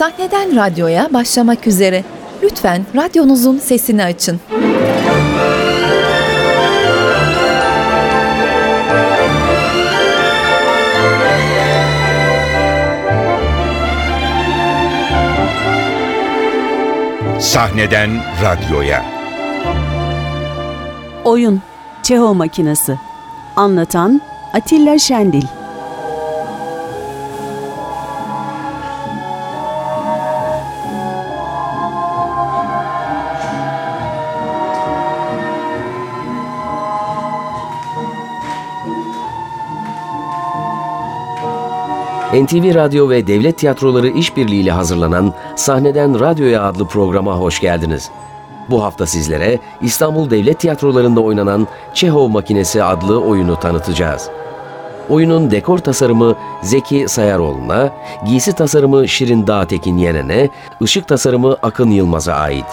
Sahneden radyoya başlamak üzere. Lütfen radyonuzun sesini açın. Sahneden radyoya. Oyun Çehov Makinesi Anlatan Atilla Şendil NTV Radyo ve Devlet Tiyatroları işbirliğiyle hazırlanan Sahneden Radyoya adlı programa hoş geldiniz. Bu hafta sizlere İstanbul Devlet Tiyatroları'nda oynanan Çehov Makinesi adlı oyunu tanıtacağız. Oyunun dekor tasarımı Zeki Sayaroğlu'na, giysi tasarımı Şirin Dağtekin Yenen'e, ışık tasarımı Akın Yılmaz'a ait.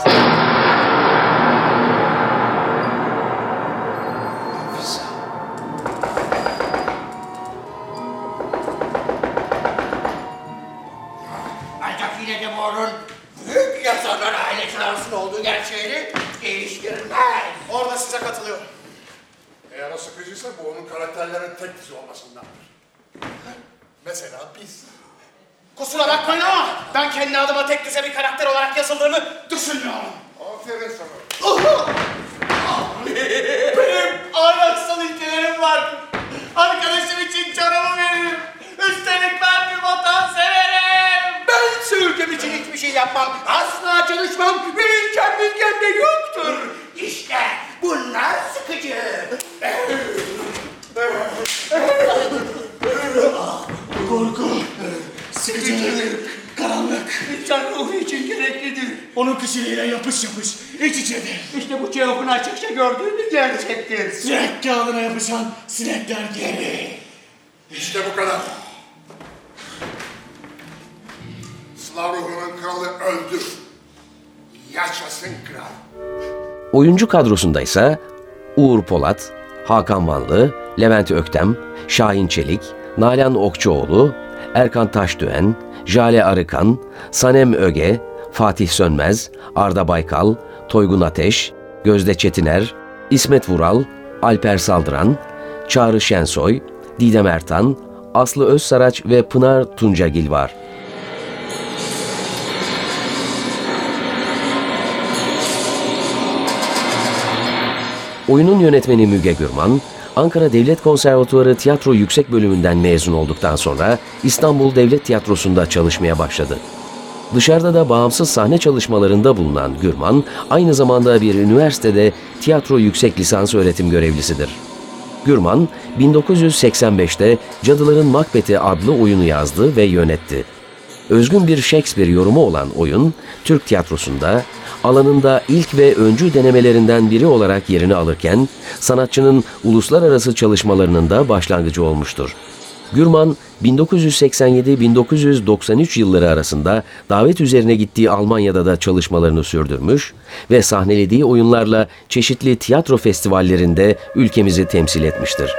Kişiliğiyle yapış yapış, iç içedir. İşte bu cevabın açıkça gördüğü bir gerçektir. Sinek kağıdına yapışan sinekler gibi. İşte bu kadar. Slav ruhunun kralı öldü. Yaşasın kral. Oyuncu kadrosunda ise Uğur Polat, Hakan Vanlı, Levent Öktem, Şahin Çelik, Nalan Okçuoğlu, Erkan Taşdüğen, Jale Arıkan, Sanem Öge, Fatih Sönmez, Arda Baykal, Toygun Ateş, Gözde Çetiner, İsmet Vural, Alper Saldıran, Çağrı Şensoy, Didem Ertan, Aslı Özsaraç ve Pınar Tuncagil var. Oyunun yönetmeni Müge Gürman, Ankara Devlet Konservatuarı Tiyatro Yüksek Bölümünden mezun olduktan sonra İstanbul Devlet Tiyatrosu'nda çalışmaya başladı. Dışarıda da bağımsız sahne çalışmalarında bulunan Gürman, aynı zamanda bir üniversitede tiyatro yüksek lisans öğretim görevlisidir. Gürman, 1985'te Cadıların Makbeti adlı oyunu yazdı ve yönetti. Özgün bir Shakespeare yorumu olan oyun, Türk tiyatrosunda alanında ilk ve öncü denemelerinden biri olarak yerini alırken, sanatçının uluslararası çalışmalarının da başlangıcı olmuştur. Gürman, 1987-1993 yılları arasında davet üzerine gittiği Almanya'da da çalışmalarını sürdürmüş ve sahnelediği oyunlarla çeşitli tiyatro festivallerinde ülkemizi temsil etmiştir.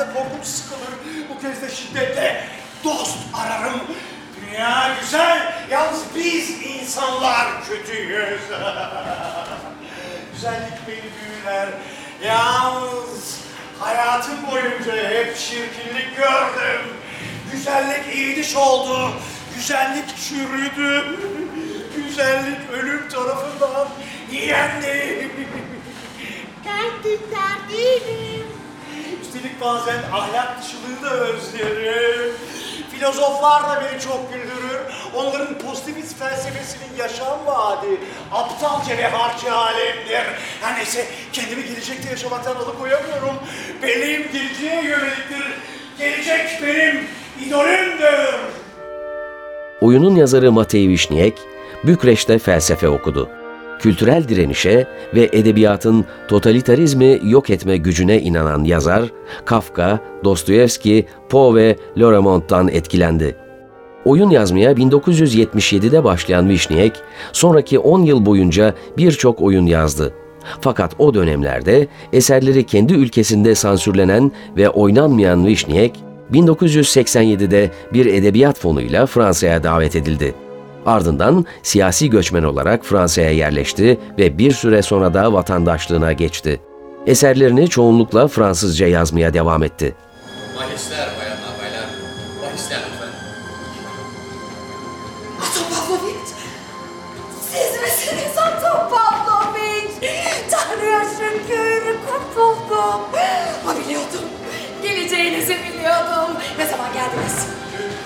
Da korkum sıkılır. Bu kez de şiddetle dost ararım. Dünya güzel, yalnız biz insanlar kötüyüz. Güzellik beni büyüler, yalnız hayatım boyunca hep çirkinlik gördüm. Güzellik iyiliş oldu, güzellik çürüdü. Güzellik ölüm tarafından yendi. Kendim derdim. Üstelik bazen ahlak dışılığı da özlerim. Filozoflar da beni çok güldürür. Onların pozitivist felsefesinin yaşam vaadi aptalca ve harcı alemdir. Her neyse kendimi gelecekte yaşamaktan alıkoyamıyorum. Benim geleceğe yöneliktir. Gelecek benim idolümdür. Oyunun yazarı Matei Vişniek, Bükreş'te felsefe okudu. Kültürel direnişe ve edebiyatın totalitarizmi yok etme gücüne inanan yazar, Kafka, Dostoyevski, Poe ve Loremont'tan etkilendi. Oyun yazmaya 1977'de başlayan Vişniek, sonraki 10 yıl boyunca birçok oyun yazdı. Fakat o dönemlerde eserleri kendi ülkesinde sansürlenen ve oynanmayan Vişniek, 1987'de bir edebiyat fonuyla Fransa'ya davet edildi. Ardından siyasi göçmen olarak Fransa'ya yerleşti ve bir süre sonra da vatandaşlığına geçti. Eserlerini çoğunlukla Fransızca yazmaya devam etti. Bahisler bayanlar baylar. Bahisler lütfen. Atom Pavlovic! Siz misiniz Atom Pavlovic? Tanrı'ya şükür kurtuldum. Ha biliyordum. Geleceğinizi biliyordum. Ne zaman geldiniz?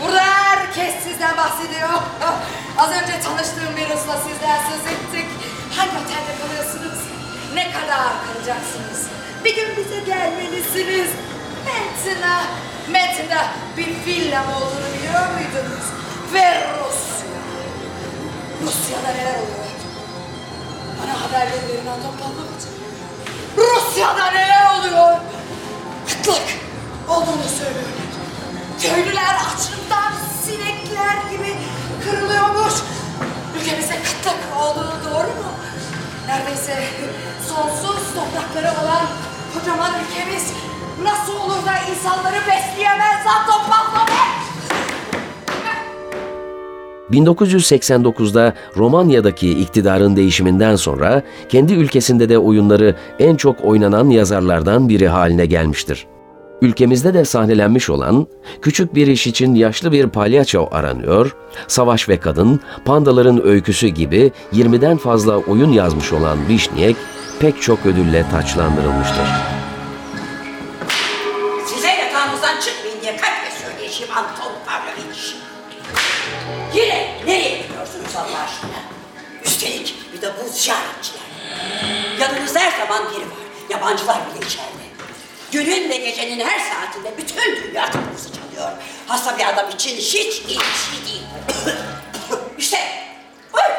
Burada herkes sizden bahsediyor. Az önce tanıştığım bir Rus'la sizden söz ettik. Hangi otelde kalıyorsunuz? Ne kadar kalacaksınız? Bir gün bize gelmelisiniz. Mentina, Mentina bir villam olduğunu biliyor muydunuz? Ve Rusya. Rusya'da neler oluyor? Bana haber verin Anton Pavlovich. Rusya'da neler oluyor? Kıtlık olduğunu söylüyorlar. Köylüler açlıktan sinekler gibi kırılıyormuş. Ülkemizde kıtlık olduğunu doğru mu? Neredeyse sonsuz toprakları olan kocaman ülkemiz nasıl olur da insanları besleyemez Anton Pavlovich? 1989'da Romanya'daki iktidarın değişiminden sonra kendi ülkesinde de oyunları en çok oynanan yazarlardan biri haline gelmiştir. Ülkemizde de sahnelenmiş olan Küçük Bir İş için Yaşlı Bir Palyaço Aranıyor, Savaş ve Kadın, Pandaların Öyküsü gibi 20'den fazla oyun yazmış olan Vişniek pek çok ödülle taçlandırılmıştır. Size yatağınızdan çıkmayın diye kaç kez söyleyeceğim Anton Pavlovich. Yine nereye gidiyorsunuz Allah aşkına? Üstelik bir de bu ziyaretçiler. Yanınızda her zaman biri var. Yabancılar bile içeride. Günün ve gecenin her saatinde bütün dünya kapınızı çalıyor. Hasta bir adam için hiç iyi bir şey değil. işte buyurun.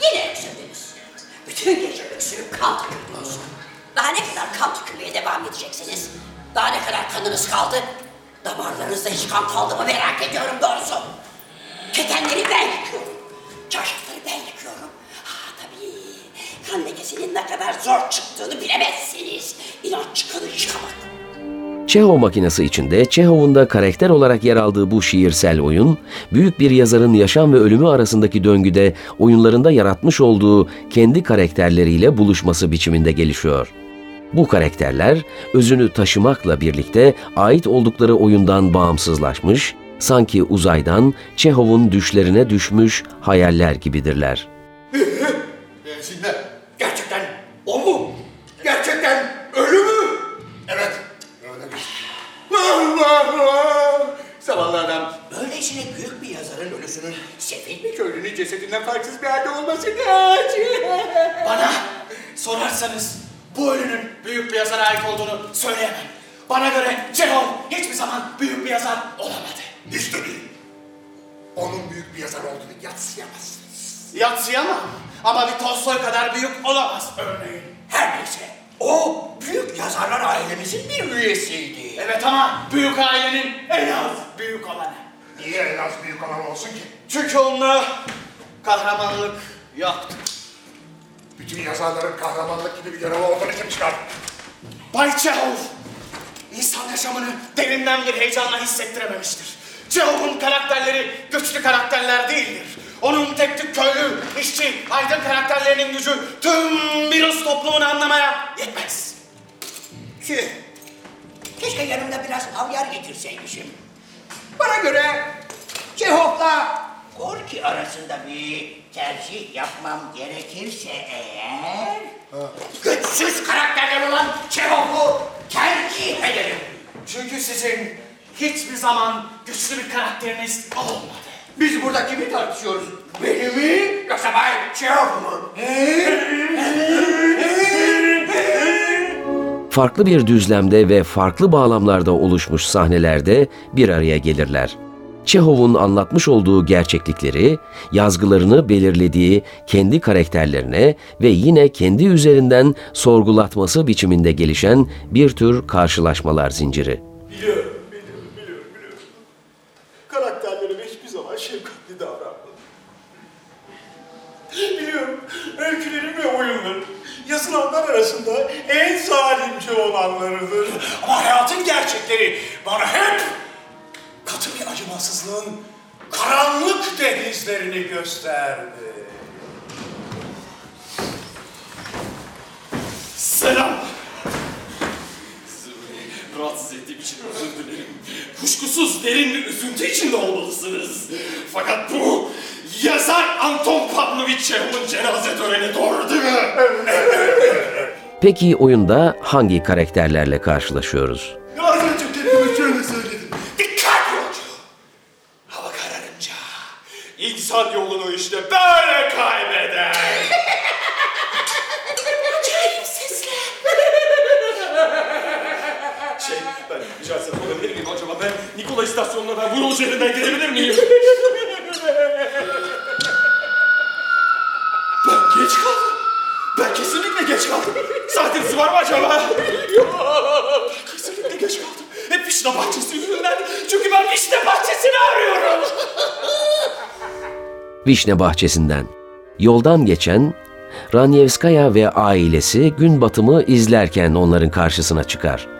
Yine öksürdünüz. Bütün gece öksürüp kan tükürdünüz. Daha ne kadar kan tükürmeye devam edeceksiniz? Daha ne kadar kanınız kaldı? Damarlarınızda hiç kan kaldı mı merak ediyorum doğrusu. Ketenleri ben yıkıyorum. Çarşafları ben yıkıyorum. Kan lekesinin ne kadar zor çıktığını bilemezsiniz. İnatçı kanı yıkamak. Çehov makinesi içinde Çehov'un da karakter olarak yer aldığı bu şiirsel oyun, büyük bir yazarın yaşam ve ölümü arasındaki döngüde oyunlarında yaratmış olduğu kendi karakterleriyle buluşması biçiminde gelişiyor. Bu karakterler özünü taşımakla birlikte ait oldukları oyundan bağımsızlaşmış, sanki uzaydan Çehov'un düşlerine düşmüş hayaller gibidirler. Sinler. Gerçekten o mu? Gerçekten ölü mü? Evet, öyle bir Zavallı adam. Böylesine büyük bir yazarın ölüsünün sefil bir köylünün cesedinden farksız bir halde olması ne Bana sorarsanız bu ölünün büyük bir yazara ait olduğunu söyleyemem. Bana göre Çehov hiçbir zaman büyük bir yazar olamadı. Hiç de değil. Onun büyük bir yazar olduğunu yatsıyamazsınız. Yatsıyamam ama bir Tolstoy kadar büyük olamaz örneğin. Her neyse. O büyük yazarlar ailemizin bir üyesiydi. Evet ama büyük ailenin en az büyük olanı. Niye en az büyük olan olsun ki? Çünkü onda kahramanlık yoktu. Bütün yazarların kahramanlık gibi bir görevi olduğunu kim çıkar? Bay Çehov, insan yaşamını derinden bir heyecanla hissettirememiştir. Çehov'un karakterleri güçlü karakterler değildir. Onun tek tük köylü, işçi, aydın karakterlerinin gücü tüm bir Rus toplumunu anlamaya yetmez. Şey, keşke yanımda biraz havyar getirseymişim. Bana göre Çehov'la Gorki arasında bir tercih yapmam gerekirse eğer... Güçsüz karakterler olan Çehov'u tercih ederim. Çünkü sizin hiçbir zaman güçlü bir karakteriniz olmadı. Biz burada kimi tartışıyoruz? Beni mi yoksa Bay Çehov mu? Farklı bir düzlemde ve farklı bağlamlarda oluşmuş sahnelerde bir araya gelirler. Çehov'un anlatmış olduğu gerçeklikleri, yazgılarını belirlediği kendi karakterlerine ve yine kendi üzerinden sorgulatması biçiminde gelişen bir tür karşılaşmalar zinciri. Biliyorum, biliyorum. Karakterlerime hiçbir zaman şefkatli davranmadım. Biliyorum, öykülerim ve oyunlarım yazılanlar arasında en zalimce olanlarıdır. Ama hayatın gerçekleri bana hep katı bir acımasızlığın karanlık denizlerini gösterdi. Selam. Sizi rahatsız ettiğim için özür dilerim. Kuşkusuz derin üzüntü içinde olmalısınız. Fakat bu yazar Anton Pavlovich Çehov'un cenaze töreni doğru değil mi? Peki oyunda hangi karakterlerle karşılaşıyoruz? Az önce kendime şöyle söyledim. Dikkat yolcu. Hava kararınca insan yolunu işte böyle kaybeder. Acayip sesler. Şey, ben rica etsem olabilir miyim acaba? Ben Nikola istasyonuna ben bu yol üzerinden gidebilir miyim? Ben geç kaldım. Ben kesinlikle geç kaldım. Saatiniz var mı acaba? Yok. Kesinlikle geç kaldım. Hep vişne bahçesi yüzünden. Çünkü ben vişne bahçesini arıyorum. Vişne bahçesinden. Yoldan geçen Ranyevskaya ve ailesi gün batımı izlerken onların karşısına çıkar.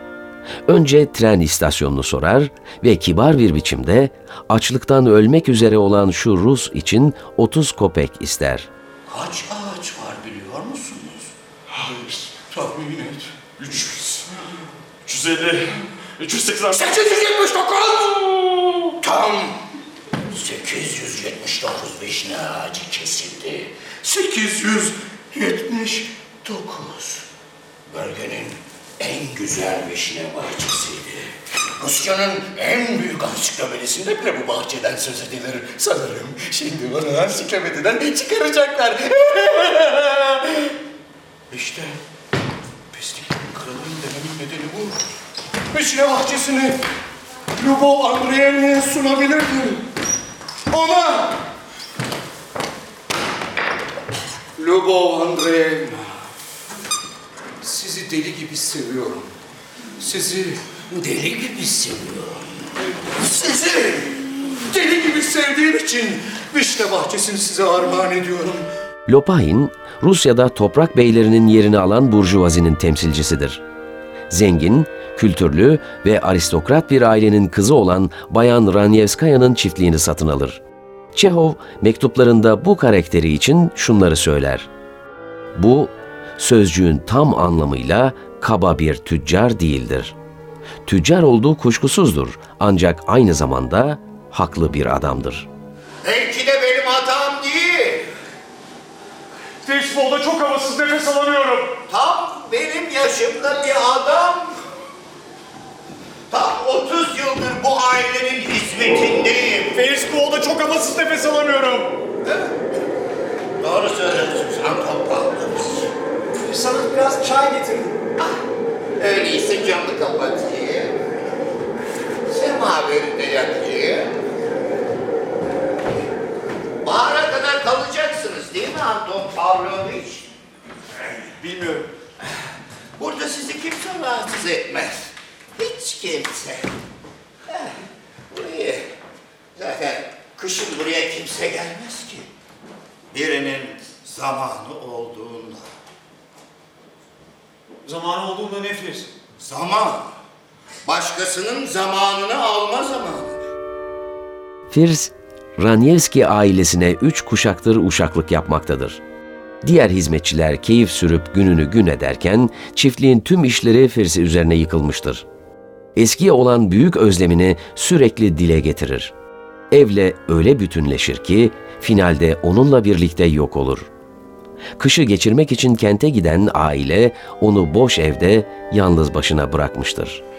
Önce tren istasyonunu sorar ve kibar bir biçimde açlıktan ölmek üzere olan şu Rus için 30 kopek ister. Kaç ağaç var biliyor musunuz? Tahmin et. 300. 350. 380. 879! Tam 879 vişne ağacı kesildi. 879. Bölgenin en güzel vişne bahçesiydi. Rusya'nın en büyük ansiklopedisinde bile bu bahçeden söz edilir. Sanırım şimdi bunu ansiklopediden çıkaracaklar. işte pisliklerin kralının dememin nedeni bu. Vişne bahçesini Lubov Andreyevna'ya sunabilirdim. Ona Lubov Andreyevna sizi deli gibi seviyorum. Sizi deli gibi seviyorum. Sizi deli gibi sevdiğim için Vişne bahçesini size armağan ediyorum. Lopahin, Rusya'da toprak beylerinin yerini alan burjuvazinin temsilcisidir. Zengin, kültürlü ve aristokrat bir ailenin kızı olan Bayan Ranyevskaya'nın çiftliğini satın alır. Çehov mektuplarında bu karakteri için şunları söyler. Bu, sözcüğün tam anlamıyla kaba bir tüccar değildir. Tüccar olduğu kuşkusuzdur ancak aynı zamanda haklı bir adamdır. Belki de benim hatam değil. Facebook'ta çok havasız nefes alamıyorum. Tam benim yaşımda bir adam. Tam 30 yıldır bu ailenin hizmetindeyim. Facebook'ta çok havasız nefes alamıyorum. Doğru Pavlovich. Sana biraz çay getirdim. Öyleyse camı kapatayım. Semaveri de yakayım. Bahara kadar kalacaksınız değil mi Anton Pavlovich? Bilmiyorum. Burada sizi kimse rahatsız etmez. Hiç kimse. Heh, bu iyi. Zaten kışın buraya kimse gelmez ki. Birinin zamanı olduğunda. Zamanı olduğunda nefis. Zaman. Başkasının zamanını alma zamanı. Firs, Ranyevski ailesine üç kuşaktır uşaklık yapmaktadır. Diğer hizmetçiler keyif sürüp gününü gün ederken çiftliğin tüm işleri Firs'i üzerine yıkılmıştır. Eskiye olan büyük özlemini sürekli dile getirir. Evle öyle bütünleşir ki finalde onunla birlikte yok olur. Kışı geçirmek için kente giden aile onu boş evde yalnız başına bırakmıştır.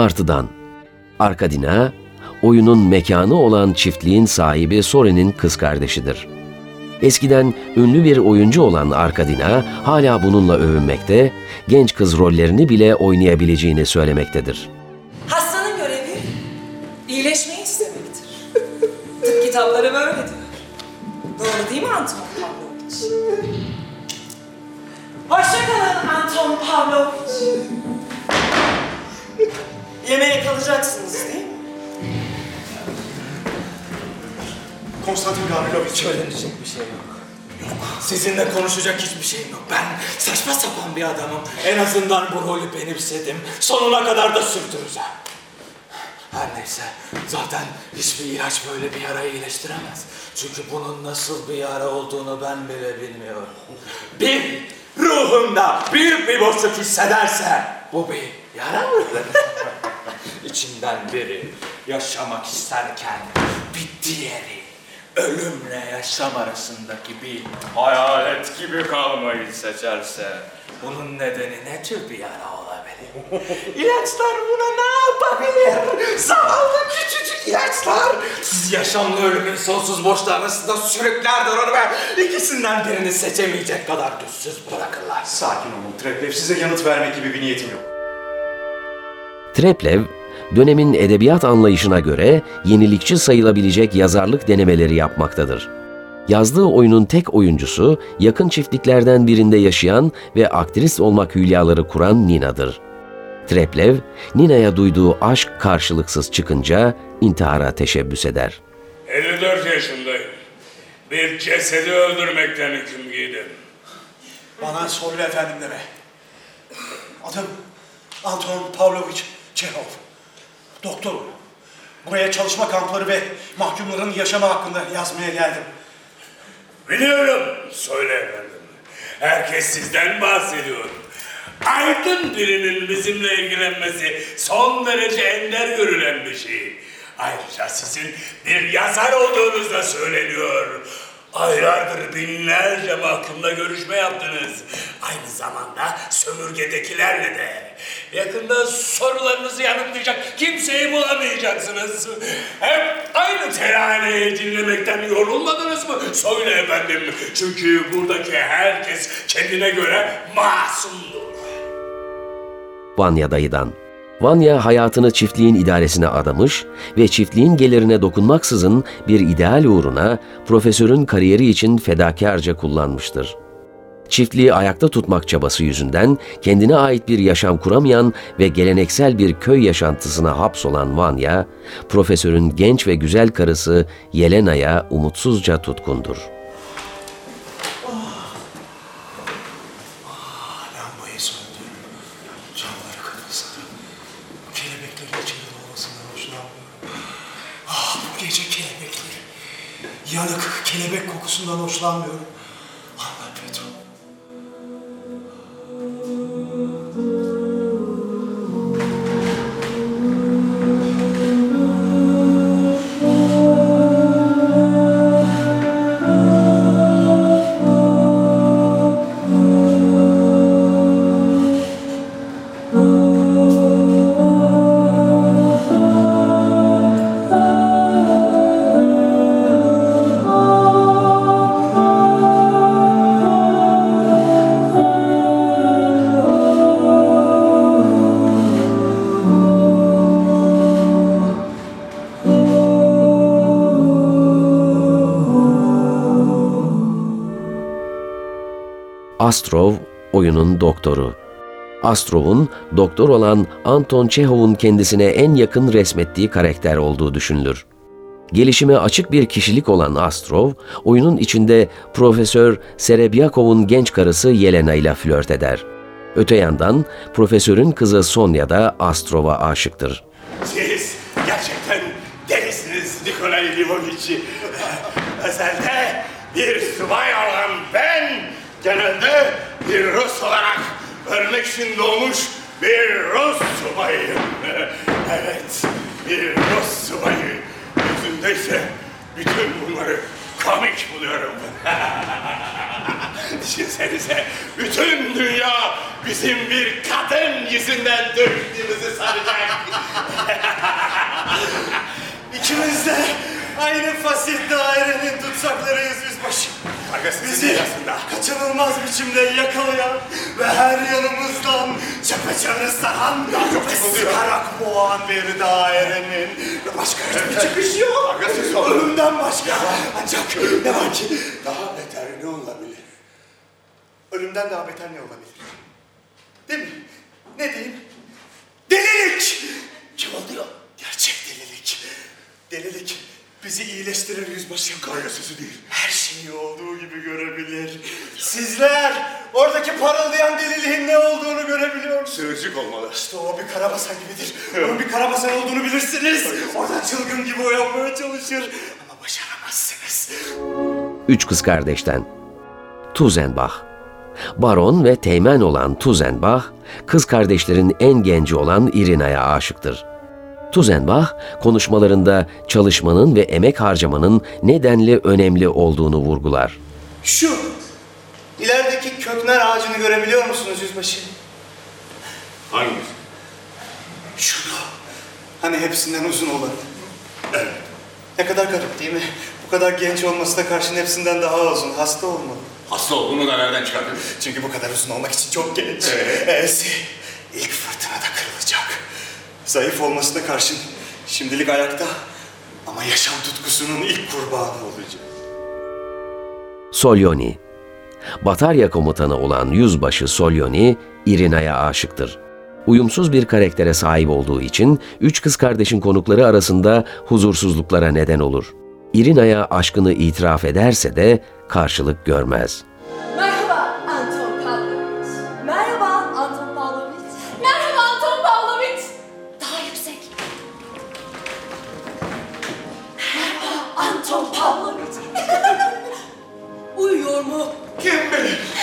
Martı'dan. Arkadina, oyunun mekanı olan çiftliğin sahibi Soren'in kız kardeşidir. Eskiden ünlü bir oyuncu olan Arkadina hala bununla övünmekte, genç kız rollerini bile oynayabileceğini söylemektedir. Hastanın görevi iyileşmeyi istemektir. Tıp kitapları böyle diyor. Doğru değil mi Anton Pavlovich? Hoşçakalın Anton Pavlovich. Yemeğe kalacaksınız değil mi? Konstantin Gavrilovic söylenecek bir şey yok. Yok. Sizinle konuşacak hiçbir şeyim yok. Ben saçma sapan bir adamım. En azından bu rolü benimsedim. Sonuna kadar da sürdüreceğim. Her neyse. Zaten hiçbir ilaç böyle bir yarayı iyileştiremez. Çünkü bunun nasıl bir yara olduğunu ben bile bilmiyorum. Bir ruhumda büyük bir boşluk hissederse bu bir yara mıdır? İçimden biri yaşamak isterken bir diğeri ölümle yaşam arasındaki bir hayalet gibi kalmayı seçerse bunun nedeni ne tür bir yara olabilir? İlaçlar buna ne yapabilir? Zavallı küçücük ilaçlar. Siz yaşamlı ölümün sonsuz boşluğu arasında sürüklerler onu ve ikisinden birini seçemeyecek kadar güçsüz bırakırlar. Sakin olun Treplev. Size yanıt vermek gibi bir niyetim yok. Treplev, dönemin edebiyat anlayışına göre yenilikçi sayılabilecek yazarlık denemeleri yapmaktadır. Yazdığı oyunun tek oyuncusu, yakın çiftliklerden birinde yaşayan ve aktris olmak hülyaları kuran Nina'dır. Treplev, Nina'ya duyduğu aşk karşılıksız çıkınca intihara teşebbüs eder. 54 yaşındayım. Bir cesedi öldürmekten hüküm giydim. Bana Soylu efendim deme. Adım Anton Pavlovich Çehov. Doktorum. Buraya çalışma kampları ve mahkumların yaşamı hakkında yazmaya geldim. Biliyorum, söyle efendim. Herkes sizden bahsediyor. Aydın birinin bizimle ilgilenmesi son derece ender görülen bir şey. Ayrıca sizin bir yazar olduğunuz da söyleniyor. Aylardır binlerce mahkumla görüşme yaptınız. Aynı zamanda sömürgedekilerle de. Yakında sorularınızı yanıtlayacak kimseyi bulamayacaksınız. Hep aynı teraneyi dinlemekten yorulmadınız mı? Söyle efendim. Çünkü buradaki herkes kendine göre masumdur. Vanya dayıdan. Vanya hayatını çiftliğin idaresine adamış ve çiftliğin gelirine dokunmaksızın bir ideal uğruna profesörün kariyeri için fedakarca kullanmıştır. Çiftliği ayakta tutmak çabası yüzünden kendine ait bir yaşam kuramayan ve geleneksel bir köy yaşantısına hapsolan Vanya, profesörün genç ve güzel karısı Yelena'ya umutsuzca tutkundur. Kokusundan hoşlanmıyorum. Astrov oyunun doktoru. Astrov'un doktor olan Anton Çehov'un kendisine en yakın resmettiği karakter olduğu düşünülür. Gelişime açık bir kişilik olan Astrov, oyunun içinde Profesör Serebyakov'un genç karısı Yelena ile flört eder. Öte yandan profesörün kızı Sonya da Astrov'a aşıktır. Siz gerçekten delisiniz Nikolay Lvovici. Özelde bir subay olan ben genelde bir Rus olarak ölmek için doğmuş bir Rus subayıyım. Evet, bir Rus subayı. Yüzünde ise bütün bunları komik buluyorum. Düşünsenize bütün dünya bizim bir kadın yüzünden dövüştüğümüzü sanacak. İkimiz de aynı fasil dairenin tutsaklarıyız yüzbaşı. Bizi kaçınılmaz biçimde yakalayan ve her yanımızdan çepeçevre saran ve sıkarak boğan bir dairenin başka hiçbir çıkış yok. Ölümden başka. Ancak ne var ki daha beter ne olabilir? Ölümden daha beter ne olabilir? Değil mi? Ne diyeyim? Delilik! Kim oluyor? Gerçek delilik. Delilik bizi iyileştirir yüzbaşım. Kaygısızı değil. Her şeyi olduğu gibi görebilir. Sizler oradaki parıldayan deliliğin ne olduğunu görebiliyor musunuz? Sığırcık olmalı. İşte o bir karabasan gibidir. Onun bir karabasan olduğunu bilirsiniz. Oradan çılgın gibi uyanmaya çalışır. Ama başaramazsınız. Üç kız kardeşten. Tuzenbach. Baron ve teğmen olan Tuzenbach, kız kardeşlerin en genci olan Irina'ya aşıktır. Tuzenbach, konuşmalarında çalışmanın ve emek harcamanın nedenli önemli olduğunu vurgular. Şu ilerideki köknar ağacını görebiliyor musunuz yüzbaşı? Hangisi? Şunu. Hani hepsinden uzun olan. Evet. Ne kadar garip değil mi? Bu kadar genç olmasına karşın hepsinden daha uzun. Hasta olmalı. Hasta olduğunu da nereden çıkardın? Çünkü bu kadar uzun olmak için çok genç. Ee? E'si ilk fırtınada kırılacak. Zayıf olmasına karşın şimdilik ayakta ama yaşam tutkusunun ilk kurbanı olacak. Solyoni. Batarya komutanı olan yüzbaşı Solyoni, Irina'ya aşıktır. Uyumsuz bir karaktere sahip olduğu için üç kız kardeşin konukları arasında huzursuzluklara neden olur. Irina'ya aşkını itiraf ederse de karşılık görmez. Kim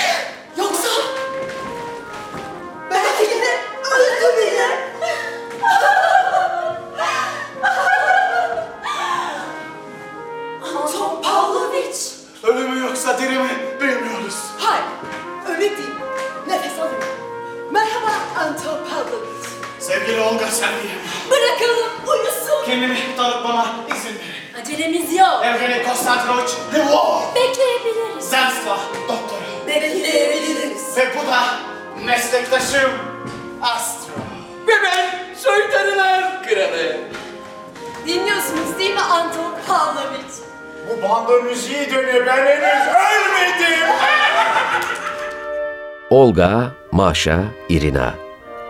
Maşa, Irina.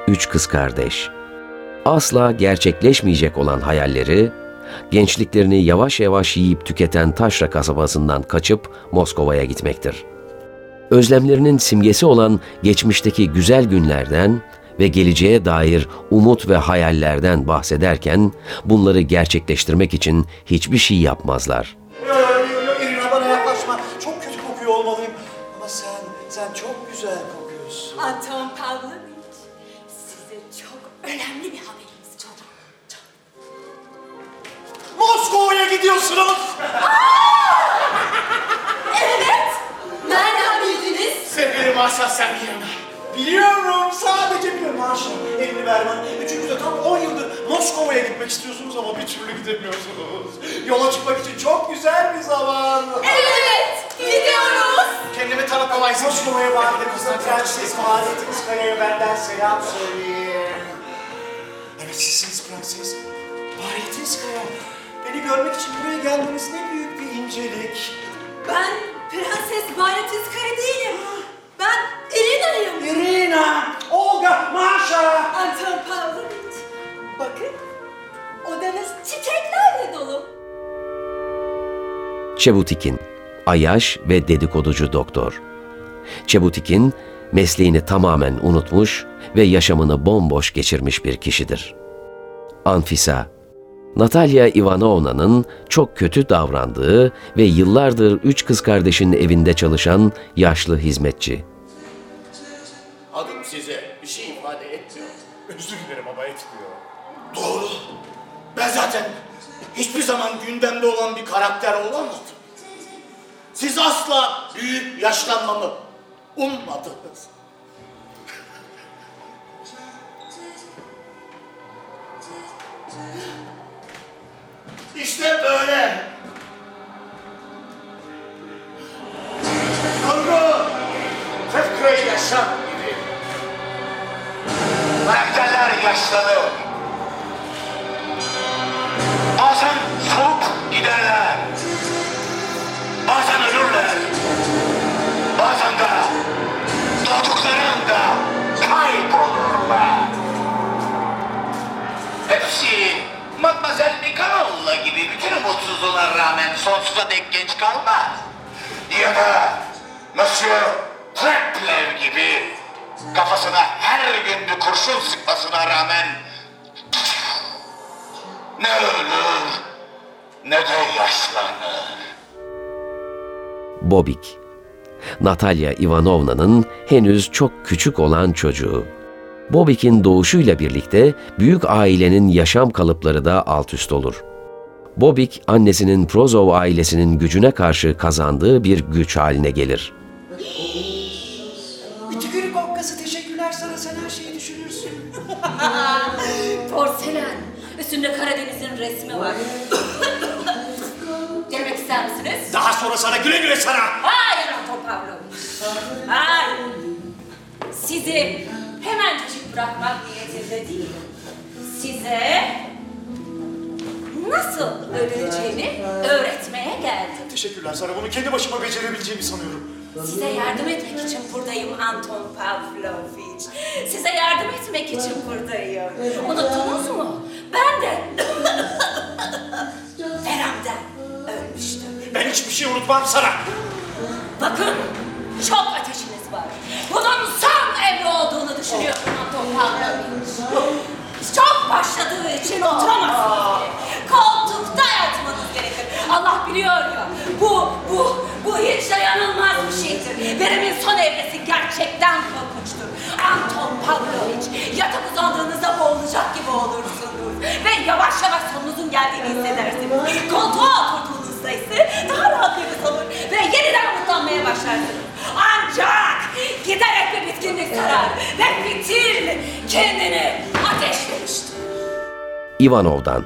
Üç kız kardeş. Asla gerçekleşmeyecek olan hayalleri, gençliklerini yavaş yavaş yiyip tüketen Taşra kasabasından kaçıp Moskova'ya gitmektir. Özlemlerinin simgesi olan geçmişteki güzel günlerden ve geleceğe dair umut ve hayallerden bahsederken bunları gerçekleştirmek için hiçbir şey yapmazlar. Anton Pavlovich, size çok önemli bir haberimiz var. Moskova'ya gidiyorsunuz. Evet, nereden bildiniz? Sevgili sen bilme. Biliyorum, sadece biliyorum Maşa. Elini ver bana. Üçünüz de tam 10 yıldır Moskova'ya gitmek istiyorsunuz ama bir türlü gidemiyorsunuz. Yola çıkmak için çok güzel bir zaman. Evet, gidiyoruz. Kendimi tanıtmama izin Moskova'ya bağlı Konstantiniyas Mahaletinskaya'ya benden selam söyleyin. Evet sizsiniz prenses. Mahaletinskaya. Beni görmek için buraya gelmeniz ne büyük bir incelik. Ben Prenses Bayratinskaya değilim. Odanız çiçeklerle dolu. Çebutikin, Ayaş ve dedikoducu doktor. Çebutikin, mesleğini tamamen unutmuş ve yaşamını bomboş geçirmiş bir kişidir. Anfisa, Natalya Ivanovna'nın çok kötü davrandığı ve yıllardır üç kız kardeşin evinde çalışan yaşlı hizmetçi. Hiçbir zaman gündemde olan bir karakter olamadım. Siz asla büyük yaşlanmamı ummadınız. İşte böyle. Sonsuza dek genç kalmaz. Ya da Monsieur Treplev gibi kafasına her gün bir kurşun sıkmasına rağmen ne ölür ne de yaşlanır. Bobik, Natalya Ivanovna'nın henüz çok küçük olan çocuğu. Bobik'in doğuşuyla birlikte büyük ailenin yaşam kalıpları da alt üst olur. Bobik, annesinin Prozov ailesinin gücüne karşı kazandığı bir güç haline gelir. Tükürük okkası teşekkürler sana sen her şeyi düşünürsün. Porselen. Üstünde Karadeniz'in resmi var. Denemek ister misiniz? Daha sonra sana güle güle sana. Hayır Anton Pavlovich. Hayır. Sizi hemencecik bırakmak niyetinde değilim. Size nasıl öleceğini öğretmeye geldim. Teşekkürler Sara. Bunu kendi başıma becerebileceğimi sanıyorum. Size yardım etmek için buradayım Anton Pavlovich. Size yardım etmek için buradayım. Unuttunuz mu? Ben de Ferham'dan ölmüştüm. Ben hiçbir şey unutmam sana. Bakın çok ateşiniz var. Bunun son emri olduğunu düşünüyorum Anton Pavlovich. Çok başladığı için oturamazsınız. Biliyor ya bu, bu, bu hiç dayanılmaz bir şeydir. Verimin son evresi gerçekten korkunçtur. Anton Pavlovich yatak uzandığınızda boğulacak gibi olursunuz. Ve yavaş yavaş sonunuzun geldiğini hissedersiniz. Koltuğa oturduğunuzda ise daha rahat nefes alır ve yeniden umutlanmaya başlarsınız. Ancak giderek bir bitkinlik sarar ve fitil kendini ateşlemiştir. Ivanov'dan.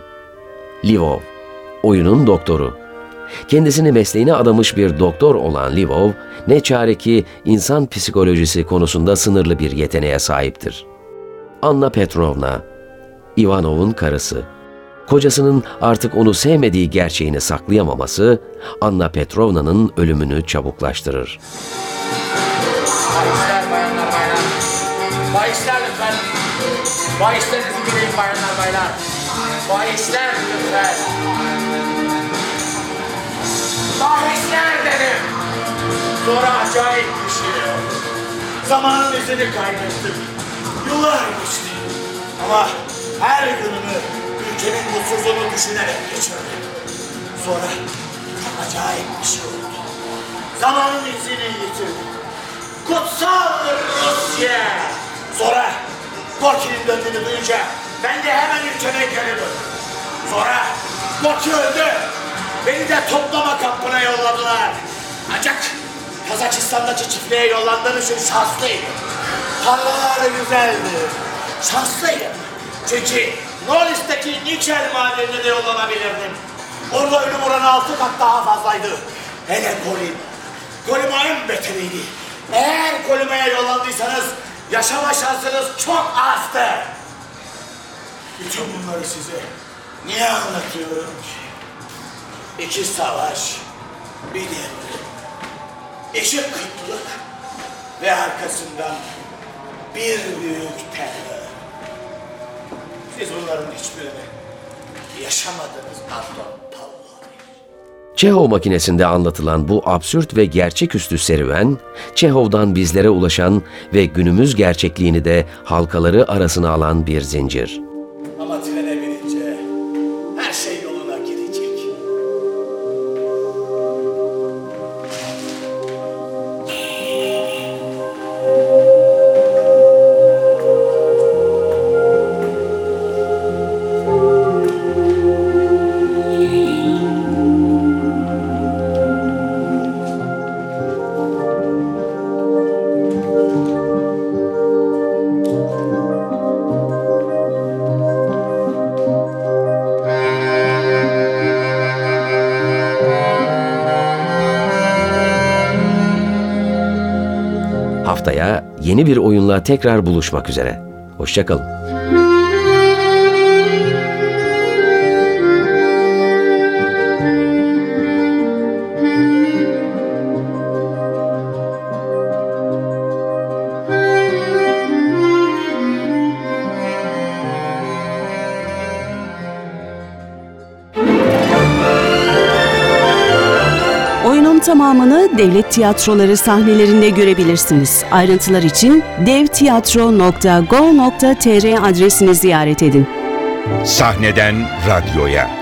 Livov, oyunun doktoru. Kendisini mesleğine adamış bir doktor olan Livov, ne çare ki insan psikolojisi konusunda sınırlı bir yeteneğe sahiptir. Anna Petrovna, Ivanov'un karısı. Kocasının artık onu sevmediği gerçeğini saklayamaması, Anna Petrovna'nın ölümünü çabuklaştırır. Bahisler bayanlar baylar. Bahisler lütfen. Bahislerinizi bileyim bayanlar baylar. Bahisler lütfen. Bahisler dedim. Sonra bir şey oldu. Zamanın izini kaybettim. Yıllar geçti. Ama her günümü ülkenin mutsuzluğunu düşünerek geçirdim. Sonra çok acayip bir şey oldu. Zamanın izini yitirdim. Kutsal Rusya! Sonra Gorki'nin döndüğünü duyunca ben de hemen ülkeme geri döndüm. Sonra Gorki öldü. Beni de toplama kampına yolladılar. Ancak Kazakistan'daki çiftliğe yollandığım için şanslıydım. Havalar güzeldi. Şanslıydım. Çünkü Noris'teki nikel madenine de yollanabilirdim. Orada ölüm oranı altı kat daha fazlaydı. Hele Kolim. Kolima en beteriydi. Eğer Kolima'ya yollandıysanız yaşama şansınız çok azdı. Bütün bunları size niye anlatıyorum ki? İki savaş, bir devrim, iki kıtlık ve arkasından bir büyük terör. Siz bunların hiçbirini yaşamadınız Anton Pavlovich. Çehov makinesinde anlatılan bu absürt ve gerçeküstü serüven, Çehov'dan bizlere ulaşan ve günümüz gerçekliğini de halkaları arasına alan bir zincir. Bir oyunla tekrar buluşmak üzere. Hoşçakalın. Tamamını devlet tiyatroları sahnelerinde görebilirsiniz. Ayrıntılar için devtiyatro.go.tr adresini ziyaret edin. Sahneden radyoya.